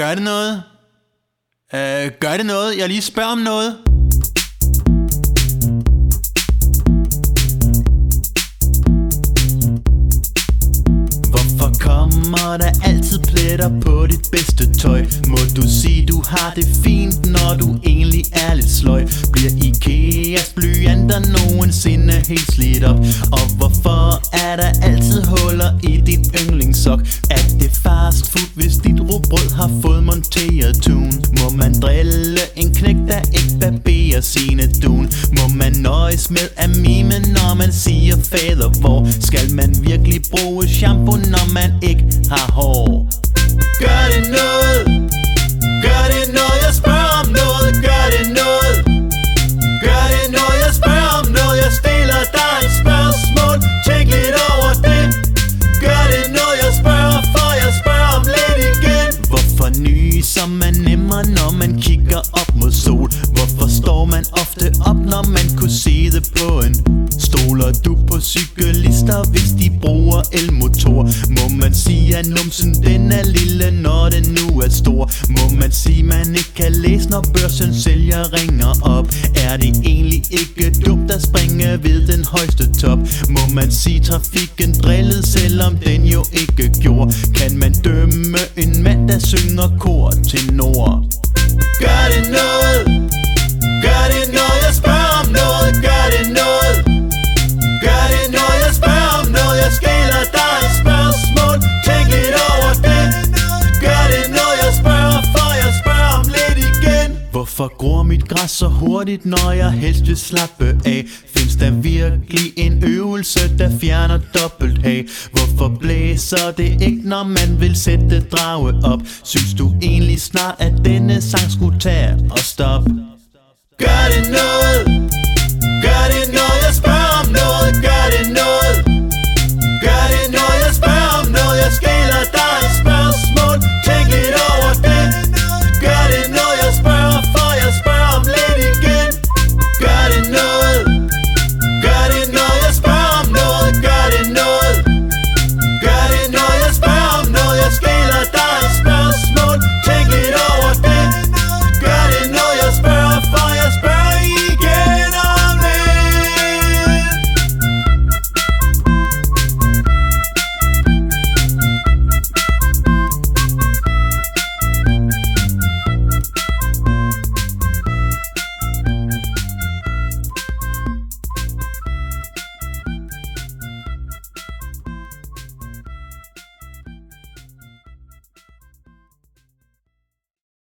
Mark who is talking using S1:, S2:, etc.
S1: gør det noget? Øh, gør det noget? Jeg lige spørger om noget. Hvorfor kommer der altid pletter på dit bedste tøj? Må du sige du har det fint, når du egentlig er lidt sløj? Bliver Ikeas blyanter nogensinde helt slidt op? Og hvorfor er der altid huller i dit yndlingssok? Er det far food, hvis dit rugbrød har fået monteret tun? Må man drille en knæk, der ikke barberer sine dun? Må man nøjes med at mime, når man siger fader? Hvor skal man virkelig bruge shampoo, når man ikke har hår? Gør det noget? Kigger du på cyklister, hvis de bruger elmotor? Må man sige, at numsen den er lille, når den nu er stor? Må man sige, man ikke kan læse, når børsen sælger ringer op? Er det egentlig ikke dumt at springe ved den højeste top? Må man sige, trafikken drillede, selvom den jo ikke gjorde? Kan man dømme en mand, der synger kor til nord? Gør det noget? Hvorfor gror mit græs så hurtigt, når jeg helst vil slappe af? Findes der virkelig en øvelse, der fjerner dobbelt af? Hvorfor blæser det ikke, når man vil sætte drage op? Synes du egentlig snart, at denne sang skulle tage og stoppe? Gør det noget?